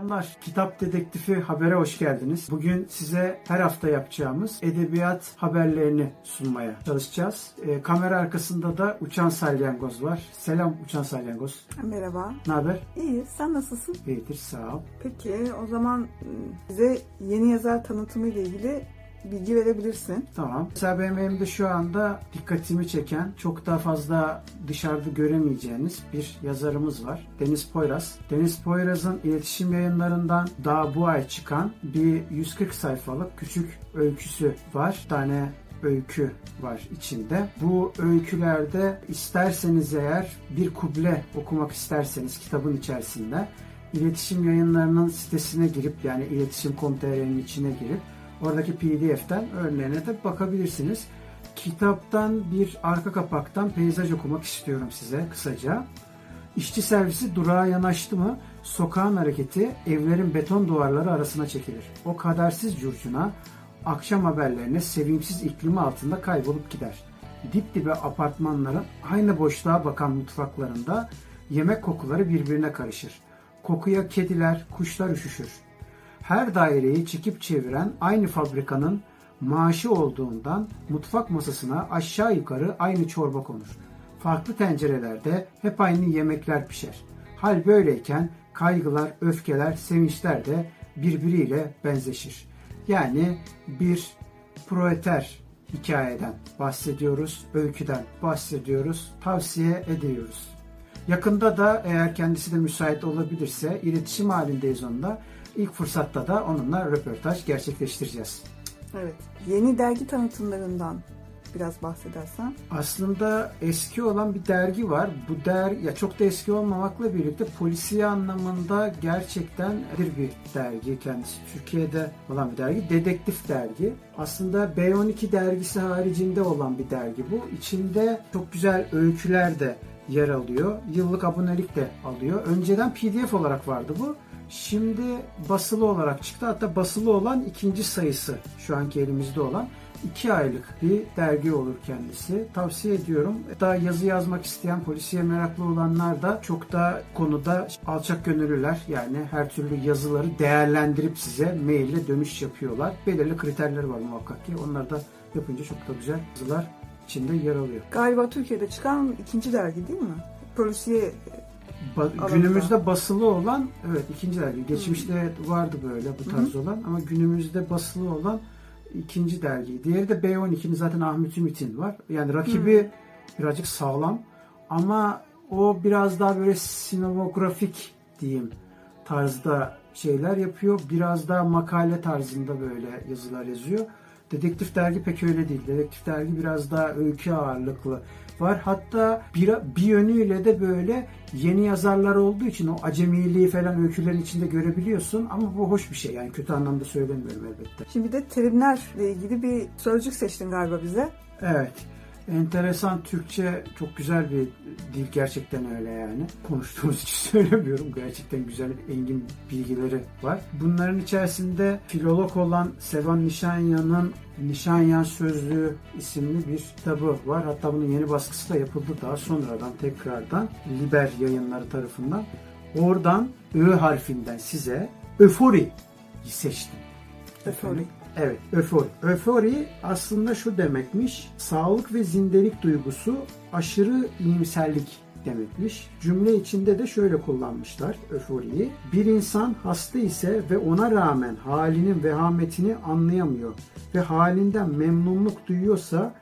Selamlar. Kitap Dedektifi Haber'e hoş geldiniz. Bugün size her hafta yapacağımız edebiyat haberlerini sunmaya çalışacağız. E, kamera arkasında da Uçan Salyangoz var. Selam Uçan Salyangoz. Merhaba. Ne haber? İyi. Sen nasılsın? İyidir sağ ol. Peki o zaman bize yeni yazar tanıtımı ile ilgili bilgi verebilirsin. Tamam. Mesela benim elimde şu anda dikkatimi çeken, çok daha fazla dışarıda göremeyeceğiniz bir yazarımız var. Deniz Poyraz. Deniz Poyraz'ın iletişim yayınlarından daha bu ay çıkan bir 140 sayfalık küçük öyküsü var. Bir tane öykü var içinde. Bu öykülerde isterseniz eğer bir kuble okumak isterseniz kitabın içerisinde iletişim yayınlarının sitesine girip yani iletişim.com.tr'nin içine girip Oradaki pdf'ten örneğine de bakabilirsiniz. Kitaptan bir arka kapaktan peyzaj okumak istiyorum size kısaca. İşçi servisi durağa yanaştı mı sokağın hareketi evlerin beton duvarları arasına çekilir. O kadersiz curcuna akşam haberlerine sevimsiz iklimi altında kaybolup gider. Dip dibe apartmanların aynı boşluğa bakan mutfaklarında yemek kokuları birbirine karışır. Kokuya kediler, kuşlar üşüşür her daireyi çekip çeviren aynı fabrikanın maaşı olduğundan mutfak masasına aşağı yukarı aynı çorba konur. Farklı tencerelerde hep aynı yemekler pişer. Hal böyleyken kaygılar, öfkeler, sevinçler de birbiriyle benzeşir. Yani bir proeter hikayeden bahsediyoruz, öyküden bahsediyoruz, tavsiye ediyoruz. Yakında da eğer kendisi de müsait olabilirse iletişim halindeyiz onunla. İlk fırsatta da onunla röportaj gerçekleştireceğiz. Evet. Yeni dergi tanıtımlarından biraz bahsedersen. Aslında eski olan bir dergi var. Bu der ya çok da eski olmamakla birlikte polisiye anlamında gerçekten bir dergi kendisi. Türkiye'de olan bir dergi. Dedektif dergi. Aslında B12 dergisi haricinde olan bir dergi bu. İçinde çok güzel öyküler de yer alıyor. Yıllık abonelik de alıyor. Önceden PDF olarak vardı bu. Şimdi basılı olarak çıktı. Hatta basılı olan ikinci sayısı şu anki elimizde olan. iki aylık bir dergi olur kendisi. Tavsiye ediyorum. Daha yazı yazmak isteyen, polisiye meraklı olanlar da çok da konuda alçak gönüllüler. Yani her türlü yazıları değerlendirip size maille dönüş yapıyorlar. Belirli kriterleri var muhakkak ki. Onlar da yapınca çok da güzel yazılar içinde yer alıyor. Galiba Türkiye'de çıkan ikinci dergi değil mi? Polisiye Ba- günümüzde basılı olan evet ikinci dergi. Geçmişte hmm. vardı böyle bu tarz hmm. olan ama günümüzde basılı olan ikinci dergi. Diğeri de B12'nin zaten Ahmet Ümit'in var. Yani rakibi hmm. birazcık sağlam ama o biraz daha böyle sinemografik diyeyim tarzda şeyler yapıyor. Biraz daha makale tarzında böyle yazılar yazıyor. Dedektif dergi pek öyle değil. Dedektif dergi biraz daha öykü ağırlıklı var. Hatta bir, bir yönüyle de böyle yeni yazarlar olduğu için o acemiliği falan öykülerin içinde görebiliyorsun ama bu hoş bir şey yani kötü anlamda söylemiyorum elbette. Şimdi de terimlerle ilgili bir sözcük seçtin galiba bize. Evet enteresan Türkçe çok güzel bir dil gerçekten öyle yani. Konuştuğumuz için söylemiyorum. Gerçekten güzel engin bilgileri var. Bunların içerisinde filolog olan Sevan Nişanyan'ın Nişanyan Sözlüğü isimli bir kitabı var. Hatta bunun yeni baskısı da yapıldı daha sonradan tekrardan Liber yayınları tarafından. Oradan Ö harfinden size öfori seçtim. Öfori. Evet, öfori. Öfori aslında şu demekmiş. Sağlık ve zindelik duygusu aşırı iyimserlik demekmiş. Cümle içinde de şöyle kullanmışlar öforiyi. Bir insan hasta ise ve ona rağmen halinin vehametini anlayamıyor ve halinden memnunluk duyuyorsa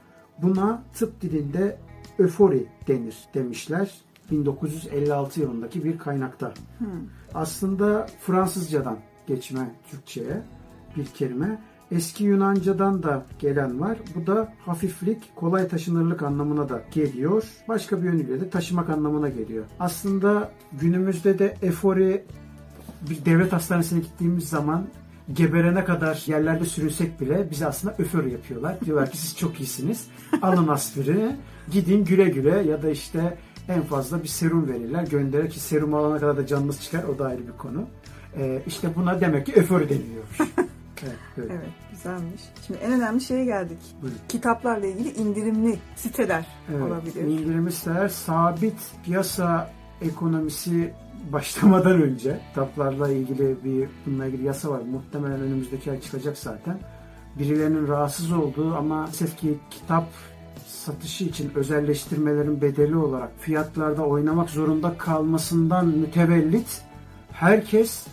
buna tıp dilinde öfori denir demişler. 1956 yılındaki bir kaynakta. Aslında Fransızcadan geçme Türkçe'ye bir kelime. Eski Yunancadan da gelen var. Bu da hafiflik, kolay taşınırlık anlamına da geliyor. Başka bir yönüyle de taşımak anlamına geliyor. Aslında günümüzde de efori bir devlet hastanesine gittiğimiz zaman geberene kadar yerlerde sürünsek bile bize aslında öför yapıyorlar. Diyorlar ki siz çok iyisiniz. Alın aspirini, gidin güle güle ya da işte en fazla bir serum verirler. Gönderir ki serum alana kadar da canınız çıkar. O da ayrı bir konu. Ee, işte buna demek ki öför deniliyormuş. evet, böyle. Evet, güzelmiş. Şimdi en önemli şeye geldik. Buyurun. Kitaplarla ilgili indirimli siteler Evet, olabilir. İndirimli siteler sabit piyasa ekonomisi başlamadan önce kitaplarla ilgili bir bununla ilgili yasa var. Muhtemelen önümüzdeki ay çıkacak zaten. Birilerinin rahatsız olduğu ama maalesef ki kitap satışı için özelleştirmelerin bedeli olarak fiyatlarda oynamak zorunda kalmasından mütevellit herkes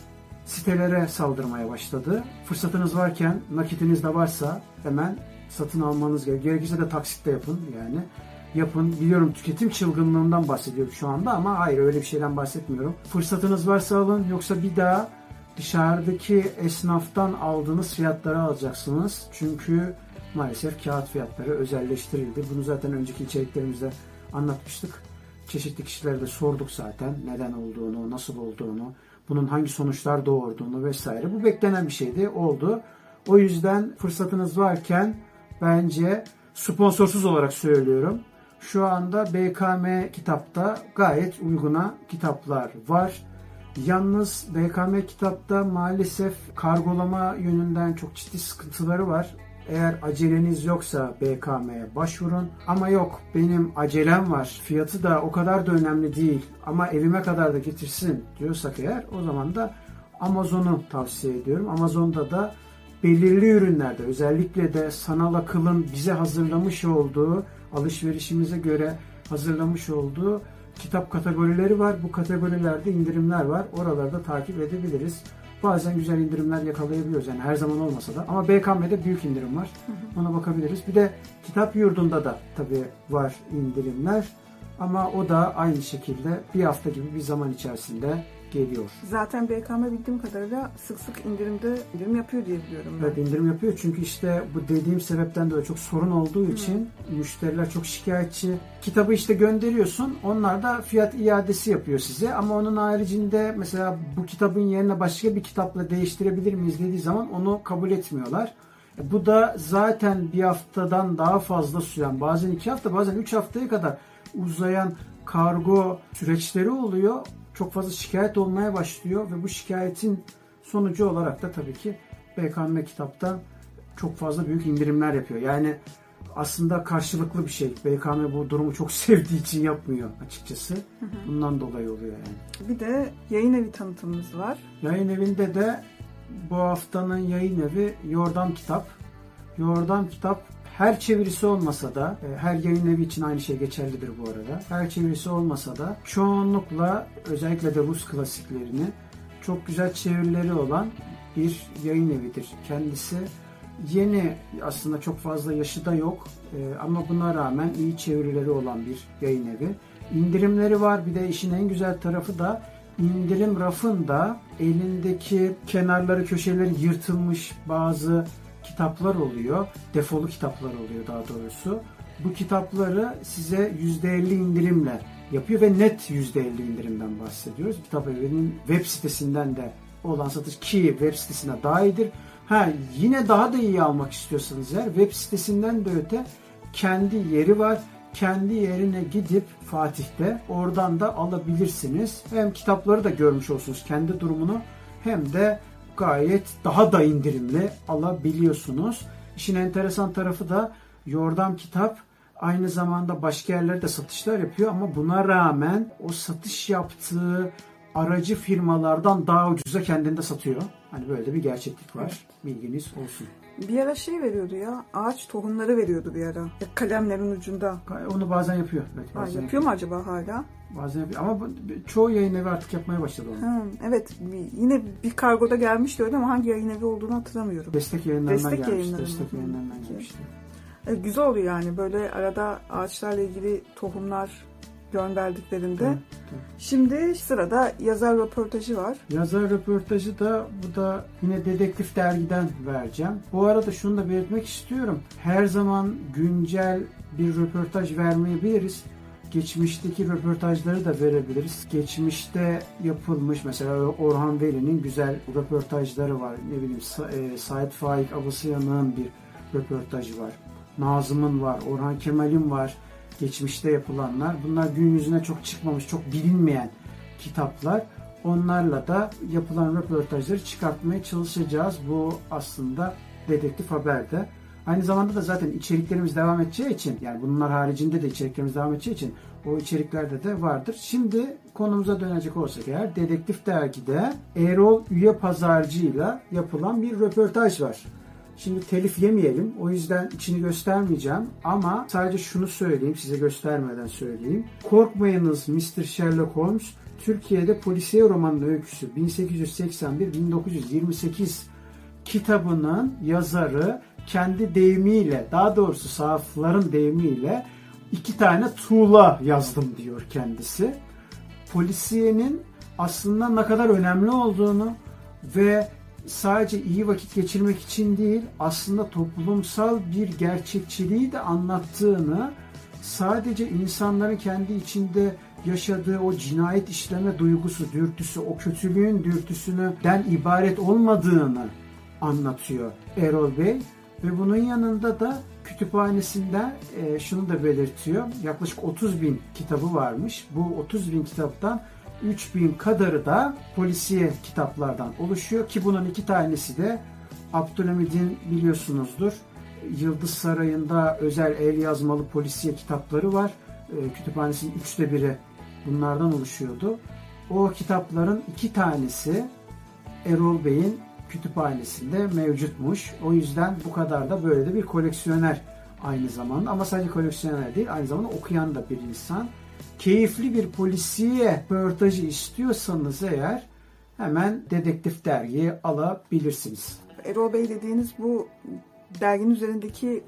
sitelere saldırmaya başladı. Fırsatınız varken, nakitiniz de varsa hemen satın almanız gerekiyor. Gerekirse de taksitle yapın yani. Yapın. Biliyorum tüketim çılgınlığından bahsediyorum şu anda ama hayır öyle bir şeyden bahsetmiyorum. Fırsatınız varsa alın yoksa bir daha dışarıdaki esnaftan aldığınız fiyatları alacaksınız. Çünkü maalesef kağıt fiyatları özelleştirildi. Bunu zaten önceki içeriklerimizde anlatmıştık. Çeşitli kişilere de sorduk zaten neden olduğunu, nasıl olduğunu, bunun hangi sonuçlar doğurduğunu vesaire. Bu beklenen bir şeydi, oldu. O yüzden fırsatınız varken bence sponsorsuz olarak söylüyorum. Şu anda BKM kitapta gayet uyguna kitaplar var. Yalnız BKM kitapta maalesef kargolama yönünden çok ciddi sıkıntıları var. Eğer aceleniz yoksa BKM'ye başvurun. Ama yok benim acelem var. Fiyatı da o kadar da önemli değil. Ama evime kadar da getirsin diyorsak eğer o zaman da Amazon'u tavsiye ediyorum. Amazon'da da belirli ürünlerde özellikle de sanal akılın bize hazırlamış olduğu alışverişimize göre hazırlamış olduğu kitap kategorileri var. Bu kategorilerde indirimler var. Oralarda takip edebiliriz. Bazen güzel indirimler yakalayabiliyoruz. Yani her zaman olmasa da. Ama BKM'de büyük indirim var. Ona bakabiliriz. Bir de kitap yurdunda da tabii var indirimler. Ama o da aynı şekilde bir hafta gibi bir zaman içerisinde geliyor. Zaten BKM bildiğim kadarıyla sık sık indirimde indirim yapıyor diye biliyorum ben. Evet indirim yapıyor çünkü işte bu dediğim sebepten dolayı çok sorun olduğu için müşteriler çok şikayetçi. Kitabı işte gönderiyorsun onlar da fiyat iadesi yapıyor size ama onun haricinde mesela bu kitabın yerine başka bir kitapla değiştirebilir miyiz dediği zaman onu kabul etmiyorlar. E, Bu da zaten bir haftadan daha fazla süren bazen iki hafta bazen üç haftaya kadar uzayan kargo süreçleri oluyor. Çok fazla şikayet olmaya başlıyor ve bu şikayetin sonucu olarak da tabii ki BKM kitapta çok fazla büyük indirimler yapıyor. Yani aslında karşılıklı bir şey. BKM bu durumu çok sevdiği için yapmıyor açıkçası. Bundan dolayı oluyor yani. Bir de yayın evi tanıtımımız var. Yayın evinde de bu haftanın yayın evi Yordam Kitap. Yordam Kitap her çevirisi olmasa da, e, her yayın evi için aynı şey geçerlidir bu arada. Her çevirisi olmasa da çoğunlukla özellikle de Rus klasiklerini çok güzel çevirileri olan bir yayın evidir. Kendisi yeni aslında çok fazla yaşı da yok E, ama buna rağmen iyi çevirileri olan bir yayın evi. İndirimleri var. Bir de işin en güzel tarafı da indirim rafında elindeki kenarları köşeleri yırtılmış bazı kitaplar oluyor. Defolu kitaplar oluyor daha doğrusu. Bu kitapları size %50 indirimle yapıyor ve net %50 indirimden bahsediyoruz. Kitap evinin web sitesinden de olan satış ki web sitesine daha iyidir. Ha yine daha da iyi almak istiyorsanız eğer web sitesinden de öte kendi yeri var. Kendi yerine gidip Fatih'te oradan da alabilirsiniz. Hem kitapları da görmüş olursunuz kendi durumunu hem de gayet daha da indirimli alabiliyorsunuz. İşin enteresan tarafı da Yordam Kitap aynı zamanda başka yerlerde satışlar yapıyor ama buna rağmen o satış yaptığı aracı firmalardan daha ucuza kendinde satıyor. Hani böyle bir gerçeklik var. Bilginiz olsun. Bir ara şey veriyordu ya. Ağaç tohumları veriyordu bir ara. Ya kalemlerin ucunda. Onu bazen yapıyor. Evet, Ha, bazen yapıyor mu acaba hala? Bazen yapıyor. Ama bu- çoğu yayın evi artık yapmaya başladı onu. Ha, evet bir- yine bir kargoda gelmişti öyle ama hangi yayın evi olduğunu hatırlamıyorum. Destek yayınlarından Destek gelmişti. yayınlarından. Destek yayınlarından gelmişti. E, güzel oluyor yani böyle arada ağaçlarla ilgili tohumlar gönderdiklerinde. Evet, Şimdi sırada yazar röportajı var. Yazar röportajı da bu da yine Dedektif Dergi'den vereceğim. Bu arada şunu da belirtmek istiyorum. Her zaman güncel bir röportaj vermeyebiliriz. Geçmişteki röportajları da verebiliriz. Geçmişte yapılmış mesela Orhan Veli'nin güzel röportajları var. Ne bileyim Sa- e, Sait Faik Abasıyan'ın bir röportajı var. Nazım'ın var, Orhan Kemal'in var. Geçmişte yapılanlar. Bunlar gün yüzüne çok çıkmamış, çok bilinmeyen kitaplar. Onlarla da yapılan röportajları çıkartmaya çalışacağız. Bu aslında Dedektif Haber'de. Aynı zamanda da zaten içeriklerimiz devam edeceği için yani bunlar haricinde de içeriklerimiz devam edeceği için o içeriklerde de vardır. Şimdi konumuza dönecek olsak eğer Dedektif Dergi'de Erol Üye Pazarcı'yla yapılan bir röportaj var. Şimdi telif yemeyelim. O yüzden içini göstermeyeceğim. Ama sadece şunu söyleyeyim. Size göstermeden söyleyeyim. Korkmayınız Mr. Sherlock Holmes. Türkiye'de polisiye romanın öyküsü 1881-1928 kitabının yazarı kendi deyimiyle daha doğrusu sahafların deyimiyle iki tane tuğla yazdım diyor kendisi. Polisiyenin aslında ne kadar önemli olduğunu ve sadece iyi vakit geçirmek için değil aslında toplumsal bir gerçekçiliği de anlattığını sadece insanların kendi içinde yaşadığı o cinayet işleme duygusu, dürtüsü, o kötülüğün dürtüsünden ibaret olmadığını anlatıyor Erol Bey. Ve bunun yanında da kütüphanesinden e, şunu da belirtiyor. Yaklaşık 30 bin kitabı varmış. Bu 30 bin kitaptan 3000 kadarı da polisiye kitaplardan oluşuyor ki bunun iki tanesi de Abdülhamid'in biliyorsunuzdur. Yıldız Sarayı'nda özel el yazmalı polisiye kitapları var. E, kütüphanesinin üçte biri bunlardan oluşuyordu. O kitapların iki tanesi Erol Bey'in kütüphanesinde mevcutmuş. O yüzden bu kadar da böyle de bir koleksiyoner aynı zamanda. Ama sadece koleksiyoner değil, aynı zamanda okuyan da bir insan. Keyifli bir polisiye röportajı istiyorsanız eğer hemen Dedektif Dergi'yi alabilirsiniz. Erol Bey dediğiniz bu derginin üzerindeki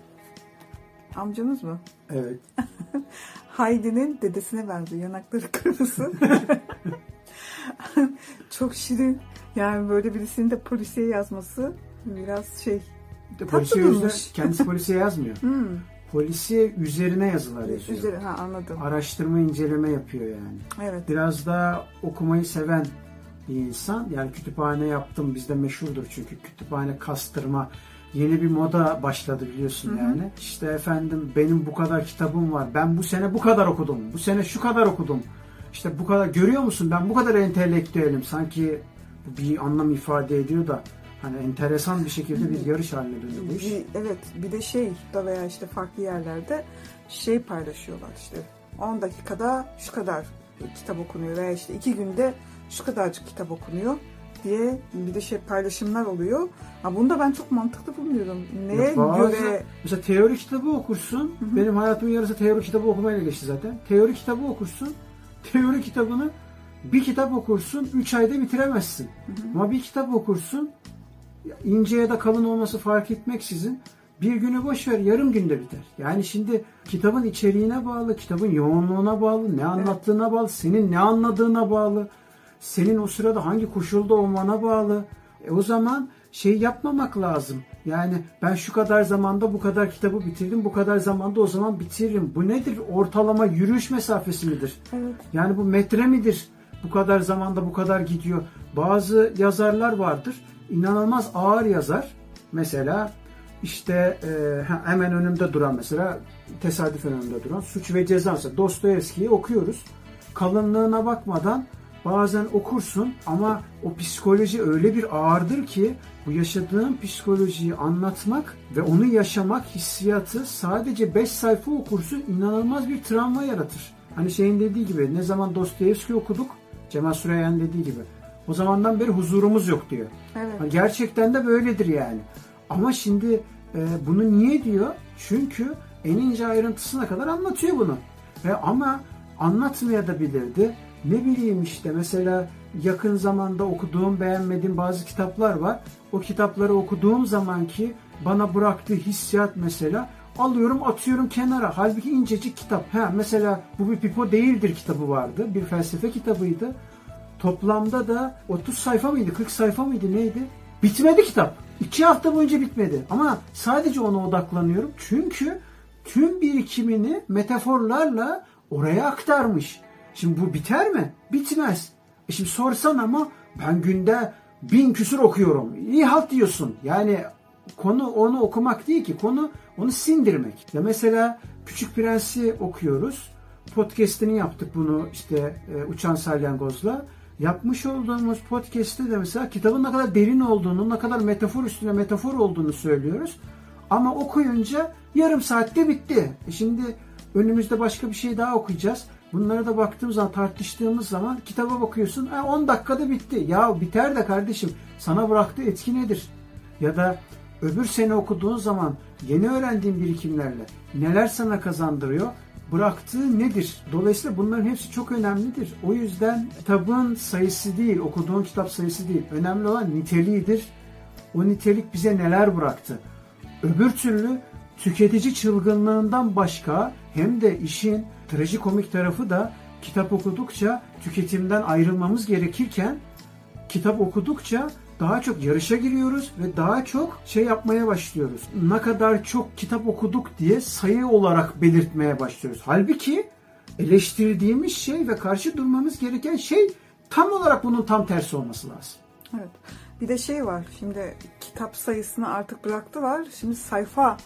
amcamız mı? Evet. Heidi'nin dedesine benziyor. Yanakları kırmızı. Çok şirin. Yani böyle birisinin de polisiye yazması biraz şey. Polisiye durmuş. üzerine, kendisi polisiye yazmıyor. Hmm. Polisiye üzerine yazılar yazıyor. Üzeri, ha anladım. Araştırma, inceleme yapıyor yani. Evet. biraz daha okumayı seven bir insan. Yani kütüphane yaptım bizde meşhurdur çünkü kütüphane kastırma yeni bir moda başladı biliyorsun Hı hı. yani. İşte efendim benim bu kadar kitabım var. Ben bu sene bu kadar okudum. Bu sene şu kadar okudum. İşte bu kadar görüyor musun? Ben bu kadar entelektüelim. Sanki bir anlam ifade ediyor da hani enteresan bir şekilde bir yarış haline döndü bu iş. Evet bir de şey da veya işte farklı yerlerde şey paylaşıyorlar işte 10 dakikada şu kadar kitap okunuyor veya işte 2 günde şu kadarcık kitap okunuyor diye bir de şey paylaşımlar oluyor. Ha bunu da ben çok mantıklı bulmuyorum. Neye Ya bazı- göre Mesela teori kitabı okursun. Hı hı. Benim hayatımın yarısı teori kitabı okumayla geçti zaten. Teori kitabı okursun. Teori kitabını bir kitap okursun 3 ayda bitiremezsin. Ama bir kitap okursun ince ya da kalın olması fark etmeksizin bir günü boş ver yarım günde biter. Yani şimdi kitabın içeriğine bağlı, kitabın yoğunluğuna bağlı, ne anlattığına bağlı, senin ne anladığına bağlı, senin o sırada hangi koşulda olmana bağlı. E o zaman şey yapmamak lazım. Yani ben şu kadar zamanda bu kadar kitabı bitirdim, bu kadar zamanda o zaman bitiririm. Bu nedir? Ortalama yürüyüş mesafesi midir? evet Yani bu metre midir? Bu kadar zamanda bu kadar gidiyor. Bazı yazarlar vardır. İnanılmaz ağır yazar. Mesela işte e, hemen önümde duran mesela tesadüfen önümde duran Suç ve Ceza mesela Dostoyevski'yi okuyoruz. Kalınlığına bakmadan bazen okursun ama o psikoloji öyle bir ağırdır ki bu yaşadığın psikolojiyi anlatmak ve onu yaşamak hissiyatı sadece 5 sayfa okursun inanılmaz bir travma yaratır. Hani şeyin dediği gibi ne zaman Dostoyevski okuduk Cemal Süreyya'nın dediği gibi o zamandan beri huzurumuz yok diyor. evet Gerçekten de böyledir yani. Ama şimdi e, bunu niye diyor? Çünkü en ince ayrıntısına kadar anlatıyor bunu. E, ama anlatmaya da bilirdi. Ne bileyim işte mesela yakın zamanda okuduğum, beğenmediğim bazı kitaplar var. O kitapları okuduğum zamanki bana bıraktığı hissiyat mesela alıyorum atıyorum kenara. Halbuki incecik kitap. Ha mesela bu bir pipo değildir kitabı vardı. Bir felsefe kitabıydı. Toplamda da 30 sayfa mıydı 40 sayfa mıydı neydi? Bitmedi kitap. İki hafta boyunca bitmedi. Ama sadece ona odaklanıyorum. Çünkü tüm birikimini metaforlarla oraya aktarmış. Şimdi bu biter mi? Bitmez. E şimdi sorsan ama ben günde bin küsur okuyorum. İyi halt diyorsun. Yani konu onu okumak değil ki. Konu onu sindirmek. Ya mesela Küçük Prens'i okuyoruz. Podcast'ini yaptık bunu işte e, Uçan Salyangoz'la. Yapmış olduğumuz podcast'te de mesela kitabın ne kadar derin olduğunu, ne kadar metafor üstüne metafor olduğunu söylüyoruz. Ama okuyunca yarım saatte bitti. E şimdi önümüzde başka bir şey daha okuyacağız. Bunlara da baktığımız zaman, tartıştığımız zaman kitaba bakıyorsun. 10 dakikada bitti. Ya biter de kardeşim. Sana bıraktığı etki nedir? Ya da öbür sene okuduğun zaman yeni öğrendiğin birikimlerle neler sana kazandırıyor? Bıraktığı nedir? Dolayısıyla bunların hepsi çok önemlidir. O yüzden kitabın sayısı değil, okuduğun kitap sayısı değil. Önemli olan niteliğidir. O nitelik bize neler bıraktı? Öbür türlü tüketici çılgınlığından başka hem de işin trajikomik tarafı da kitap okudukça tüketimden ayrılmamız gerekirken kitap okudukça daha çok yarışa giriyoruz ve daha çok şey yapmaya başlıyoruz. Ne kadar çok kitap okuduk diye sayı olarak belirtmeye başlıyoruz. Halbuki eleştirdiğimiz şey ve karşı durmamız gereken şey tam olarak bunun tam tersi olması lazım. Evet. Bir de şey var. Şimdi kitap sayısını artık bıraktılar. Şimdi sayfa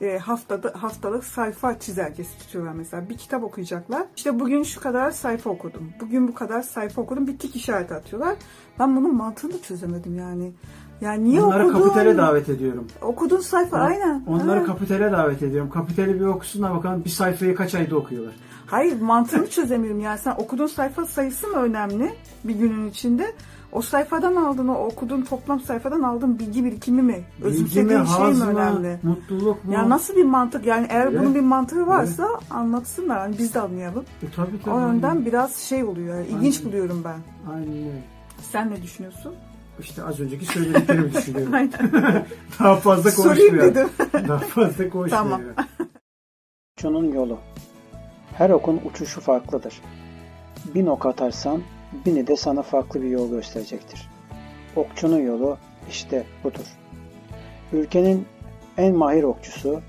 e, haftada haftalık sayfa çizelgesi tutuyorlar mesela. Bir kitap okuyacaklar. İşte bugün şu kadar sayfa okudum. Bugün bu kadar sayfa okudum. Bir tik işareti atıyorlar. Ben bunun mantığını çözemedim yani. Yani niye Onları okudun? kapitale davet ediyorum. Okudun sayfa Ha, aynen. Onları Ha. kapitale davet ediyorum. Kapitali bir okusunlar bakalım bir sayfayı kaç ayda okuyorlar. Hayır mantığını çözemiyorum yani sen okuduğun sayfa sayısı mı önemli bir günün içinde? O sayfadan aldığın, o okuduğun toplam sayfadan aldığın bilgi birikimi mi? Bilgi mi, Özümsediğin şey mi önemli? mutluluk mu? Ya nasıl bir mantık? Yani eğer Evet. bunun bir mantığı varsa anlatsınlar. Yani biz de anlayalım. E, tabii tabii. O yönden biraz şey oluyor. Yani, ilginç Aynen. buluyorum ben. Aynen öyle. Sen ne düşünüyorsun? İşte az önceki söylediklerimi düşünüyorum. Aynen. Daha fazla Sorayım konuşmuyor. dedim. Daha fazla konuşmuyor. Tamam. Okçunun yolu. Her okun uçuşu farklıdır. Bin ok atarsan bini de sana farklı bir yol gösterecektir. Okçunun yolu işte budur. Ülkenin en mahir okçusu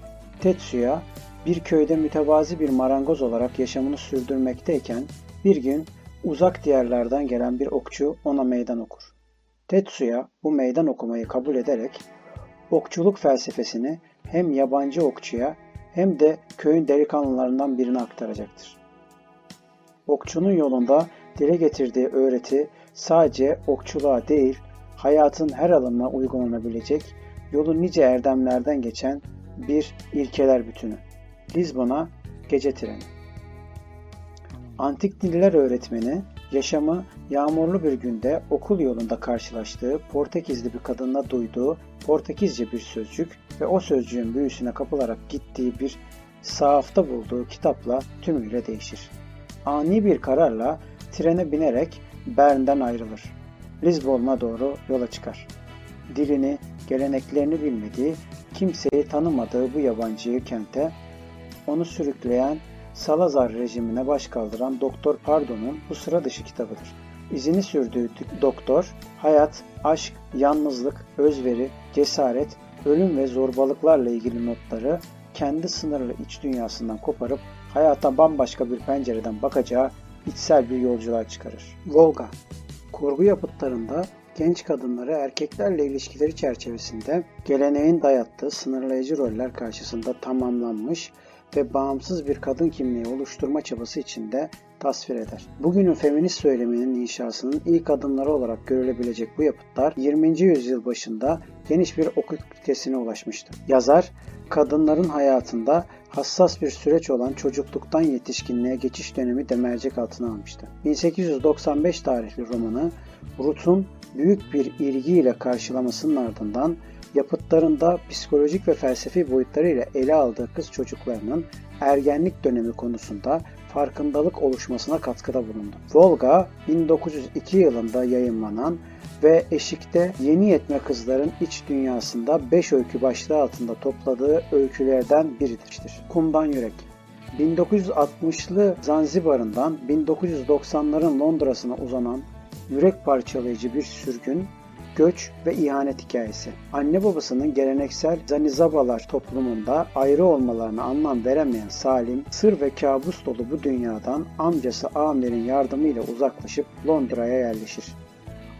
Tetsuya bir köyde mütevazi bir marangoz olarak yaşamını sürdürmekteyken bir gün uzak diyarlardan gelen bir okçu ona meydan okur. Tetsuya bu meydan okumayı kabul ederek okçuluk felsefesini hem yabancı okçuya hem de köyün delikanlılarından birine aktaracaktır. Okçunun yolunda dile getirdiği öğreti sadece okçuluğa değil, hayatın her alanına uygulanabilecek, yolu nice erdemlerden geçen bir ilkeler bütünü. Lizbon'a gece treni. Antik diller öğretmeni, yaşamı yağmurlu bir günde okul yolunda karşılaştığı Portekizli bir kadınla duyduğu Portekizce bir sözcük ve o sözcüğün büyüsüne kapılarak gittiği bir sahafta bulduğu kitapla tümüyle değişir. Ani bir kararla trene binerek Bern'den ayrılır. Lizbon'a doğru yola çıkar. Dilini, geleneklerini bilmediği, kimseyi tanımadığı bu yabancıyı kente, onu sürükleyen Salazar rejimine baş kaldıran Doktor Pardon'un bu sıra dışı kitabıdır. İzini sürdüğü doktor, hayat, aşk, yalnızlık, özveri, cesaret, ölüm ve zorbalıklarla ilgili notları kendi sınırlı iç dünyasından koparıp hayata bambaşka bir pencereden bakacağı içsel bir yolculuğa çıkarır. Volga Kurgu yapıtlarında genç kadınları erkeklerle ilişkileri çerçevesinde geleneğin dayattığı sınırlayıcı roller karşısında tamamlanmış ve bağımsız bir kadın kimliği oluşturma çabası içinde tasvir eder. Bugünün feminist söyleminin inşasının ilk adımları olarak görülebilecek bu yapıtlar 20. yüzyıl başında geniş bir okul kitlesine ulaşmıştı. Yazar, kadınların hayatında hassas bir süreç olan çocukluktan yetişkinliğe geçiş dönemi de mercek altına almıştı. 1895 tarihli romanı Ruth'un büyük bir ilgiyle karşılamasının ardından yapıtlarında psikolojik ve felsefi boyutlarıyla ele aldığı kız çocuklarının ergenlik dönemi konusunda farkındalık oluşmasına katkıda bulundu. Volga 1902 yılında yayınlanan ve Eşik'te yeni yetme kızların iç dünyasında 5 öykü başlığı altında topladığı öykülerden biridir. Kumdan Yürek 1960'lı Zanzibar'ından 1990'ların Londra'sına uzanan yürek parçalayıcı bir sürgün, göç ve ihanet hikayesi. Anne babasının geleneksel Zanizabalar toplumunda ayrı olmalarına anlam veremeyen Salim, sır ve kabus dolu bu dünyadan amcası Amir'in yardımıyla uzaklaşıp Londra'ya yerleşir.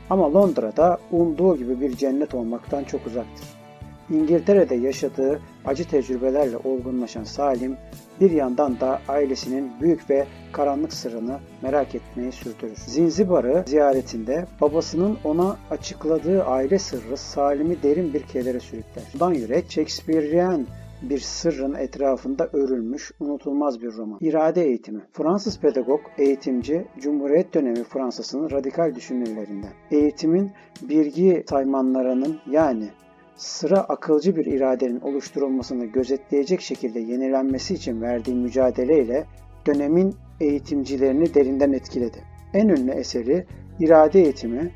Ama Londra'da umduğu gibi bir cennet olmaktan çok uzaktır. İngiltere'de yaşadığı acı tecrübelerle olgunlaşan Salim, bir yandan da ailesinin büyük ve karanlık sırrını merak etmeyi sürdürür. Zinzibar'ı ziyaretinde babasının ona açıkladığı aile sırrı Salim'i derin bir kedere sürükler. Bundan yürek Shakespearean bir sırrın etrafında örülmüş unutulmaz bir roman. İrade eğitimi. Fransız pedagog, eğitimci, Cumhuriyet dönemi Fransa'sının radikal düşünürlerinden. Eğitimin bilgi saymanlarının yani sıra akılcı bir iradenin oluşturulmasını gözetleyecek şekilde yenilenmesi için verdiği mücadeleyle dönemin eğitimcilerini derinden etkiledi. En ünlü eseri İrade Eğitimi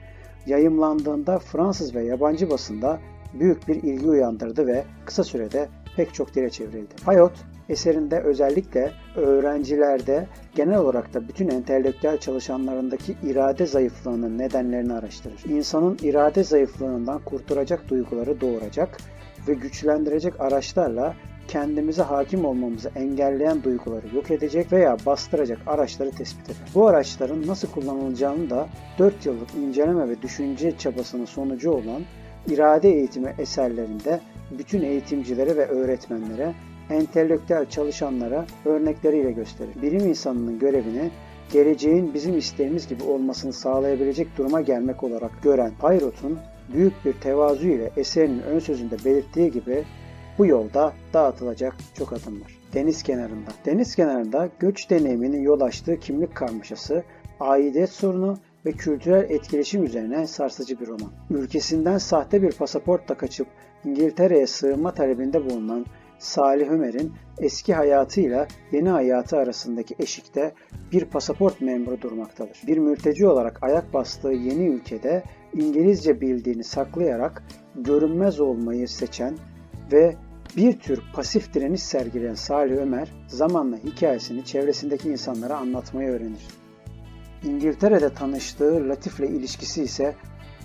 yayımlandığında Fransız ve yabancı basında büyük bir ilgi uyandırdı ve kısa sürede pek çok dile çevrildi. Hayot eserinde özellikle öğrencilerde genel olarak da bütün entelektüel çalışanlarındaki irade zayıflığının nedenlerini araştırır. İnsanın irade zayıflığından kurtaracak duyguları doğuracak ve güçlendirecek araçlarla kendimize hakim olmamızı engelleyen duyguları yok edecek veya bastıracak araçları tespit eder. Bu araçların nasıl kullanılacağını da 4 yıllık inceleme ve düşünce çabasının sonucu olan irade eğitimi eserlerinde bütün eğitimcilere ve öğretmenlere entelektüel çalışanlara örnekleriyle gösterir. Bilim insanının görevini geleceğin bizim isteğimiz gibi olmasını sağlayabilecek duruma gelmek olarak gören Payrot'un büyük bir tevazu ile eserinin ön sözünde belirttiği gibi bu yolda dağıtılacak çok adım var. Deniz kenarında. Deniz kenarında göç deneyiminin yol açtığı kimlik karmaşası, aidiyet sorunu ve kültürel etkileşim üzerine sarsıcı bir roman. Ülkesinden sahte bir pasaportla kaçıp İngiltere'ye sığınma talebinde bulunan Salih Ömer'in eski hayatıyla yeni hayatı arasındaki eşikte bir pasaport memuru durmaktadır. Bir mülteci olarak ayak bastığı yeni ülkede İngilizce bildiğini saklayarak görünmez olmayı seçen ve bir tür pasif direniş sergileyen Salih Ömer zamanla hikayesini çevresindeki insanlara anlatmayı öğrenir. İngiltere'de tanıştığı Latif'le ilişkisi ise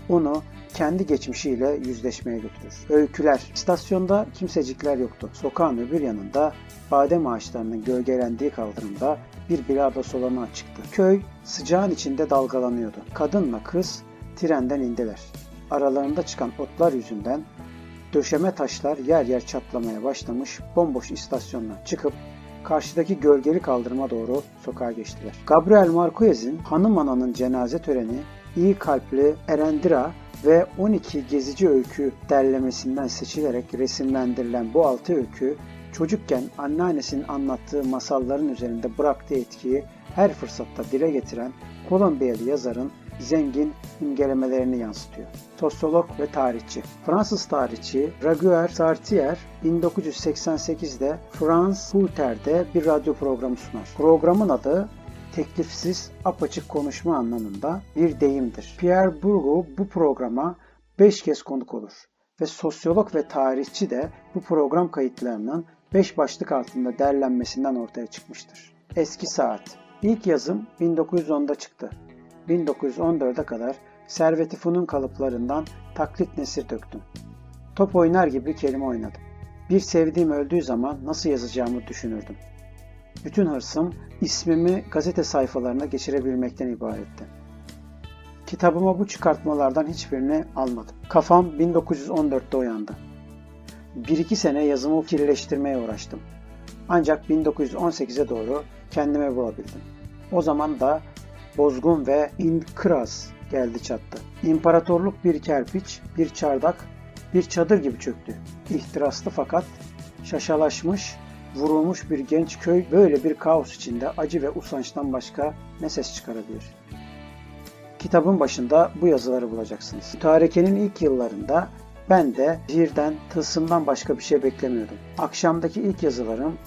onu kendi geçmişiyle yüzleşmeye götürür. Öyküler. İstasyonda kimsecikler yoktu. Sokağın öbür yanında badem ağaçlarının gölgelendiği kaldırımda bir bilardo salonu çıktı. Köy sıcağın içinde dalgalanıyordu. Kadınla kız trenden indiler. Aralarında çıkan otlar yüzünden döşeme taşlar yer yer çatlamaya başlamış bomboş istasyondan çıkıp karşıdaki gölgeli kaldırıma doğru sokağa geçtiler. Gabriel Marquez'in Hanım Ana'nın cenaze töreni iyi kalpli Erendira ve 12 gezici öykü derlemesinden seçilerek resimlendirilen bu altı öykü çocukken anneannesinin anlattığı masalların üzerinde bıraktığı etkiyi her fırsatta dile getiren Kolombiyalı yazarın zengin imgelemelerini yansıtıyor. Sosyolog ve tarihçi. Fransız tarihçi Raguer Sartier 1988'de France Culter'de bir radyo programı sunar. Programın adı teklifsiz, apaçık konuşma anlamında bir deyimdir. Pierre Bourgault bu programa 5 kez konuk olur ve sosyolog ve tarihçi de bu program kayıtlarının 5 başlık altında derlenmesinden ortaya çıkmıştır. Eski Saat İlk yazım 1910'da çıktı. 1914'e kadar Servet-i Funun kalıplarından taklit nesir döktüm. Top oynar gibi kelime oynadım. Bir sevdiğim öldüğü zaman nasıl yazacağımı düşünürdüm. Bütün hırsım ismimi gazete sayfalarına geçirebilmekten ibaretti. Kitabıma bu çıkartmalardan hiçbirini almadım. Kafam 1914'te uyandı. Bir iki sene yazımı kirleştirmeye uğraştım. Ancak 1918'e doğru kendime bulabildim. O zaman da bozgun ve inkıraz geldi çattı. İmparatorluk bir kerpiç, bir çardak, bir çadır gibi çöktü. İhtiraslı fakat şaşalaşmış vurulmuş bir genç köy böyle bir kaos içinde acı ve usançtan başka ne ses çıkarabilir? Kitabın başında bu yazıları bulacaksınız. Mütarekenin ilk yıllarında Ben de zihirden, tılsımdan başka bir şey beklemiyordum. Akşamdaki ilk yazılarım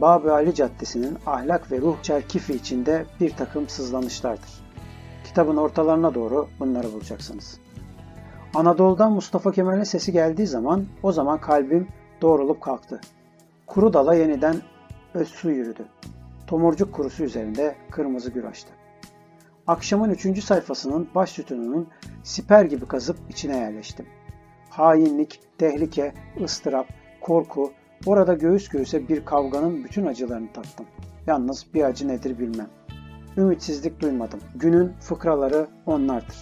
Babı Ali Caddesi'nin ahlak ve ruh çerkifi içinde bir takım sızlanışlardır. Kitabın ortalarına doğru bunları bulacaksınız. Anadolu'dan Mustafa Kemal'in sesi geldiği zaman o zaman kalbim doğrulup kalktı. Kuru dala yeniden öz su yürüdü. Tomurcuk kurusu üzerinde kırmızı gül açtı. Akşamın üçüncü sayfasının baş sütununun siper gibi kazıp içine yerleştim. Hainlik, tehlike, ıstırap, korku, orada göğüs göğüse bir kavganın bütün acılarını tattım. Yalnız bir acı nedir bilmem. Ümitsizlik duymadım. Günün fıkraları onlardır.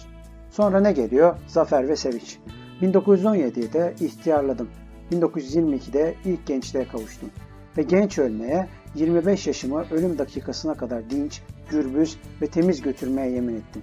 Sonra ne geliyor? Zafer ve sevinç. 1917'de ihtiyarladım. 1922'de ilk gençliğe kavuştum. Ve genç ölmeye 25 yaşımı ölüm dakikasına kadar dinç, gürbüz ve temiz götürmeye yemin ettim.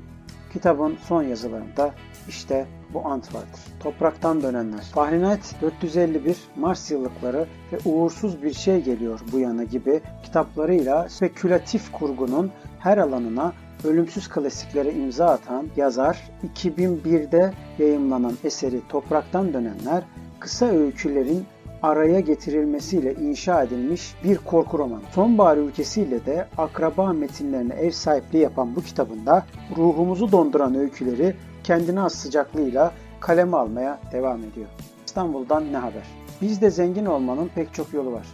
Kitabın son yazılarında işte bu ant vardır. Topraktan dönenler. Fahrenheit 451, Mars yıllıkları ve uğursuz bir şey geliyor bu yana gibi kitaplarıyla spekülatif kurgunun her alanına ölümsüz klasiklere imza atan yazar 2001'de yayımlanan eseri Topraktan Dönenler kısa öykülerin araya getirilmesiyle inşa edilmiş bir korku romanı. Sonbahar ülkesiyle de akraba metinlerine ev sahipliği yapan bu kitabında ruhumuzu donduran öyküleri kendine az sıcaklığıyla kaleme almaya devam ediyor. İstanbul'dan ne haber? Bizde zengin olmanın pek çok yolu var.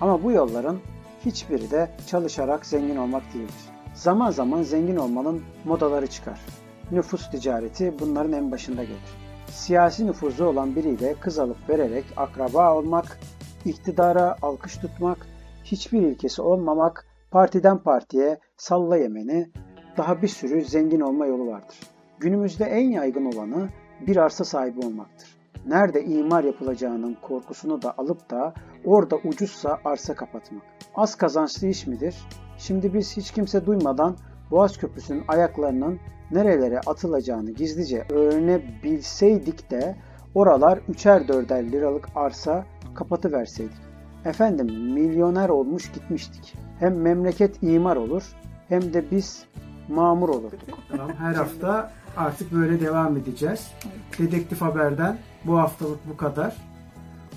Ama bu yolların hiçbiri de çalışarak zengin olmak değildir. Zaman zaman zengin olmanın modaları çıkar. Nüfus ticareti bunların en başında gelir siyasi nüfuzu olan biriyle kız alıp vererek akraba olmak, iktidara alkış tutmak, hiçbir ilkesi olmamak, partiden partiye salla yemeni, daha bir sürü zengin olma yolu vardır. Günümüzde en yaygın olanı bir arsa sahibi olmaktır. Nerede imar yapılacağının korkusunu da alıp da orada ucuzsa arsa kapatmak. Az kazançlı iş midir? Şimdi biz hiç kimse duymadan Boğaz Köprüsü'nün ayaklarının nerelere atılacağını gizlice öğrenebilseydik de oralar üçer dörder liralık arsa kapatıverseydik. Efendim milyoner olmuş gitmiştik. Hem memleket imar olur hem de biz mamur olurduk. Tamam, her hafta artık böyle devam edeceğiz. Dedektif Haber'den bu haftalık bu kadar.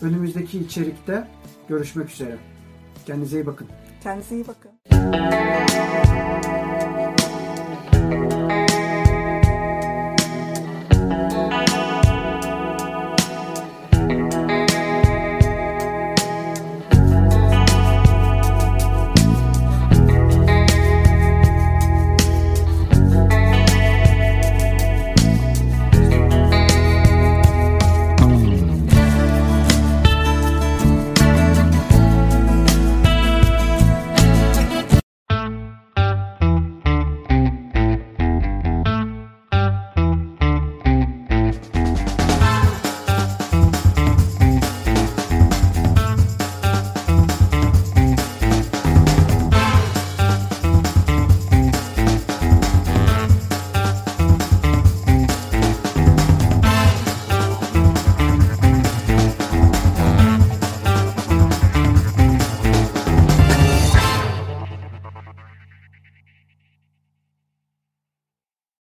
Önümüzdeki içerikte görüşmek üzere. Kendinize iyi bakın. Kendinize iyi bakın.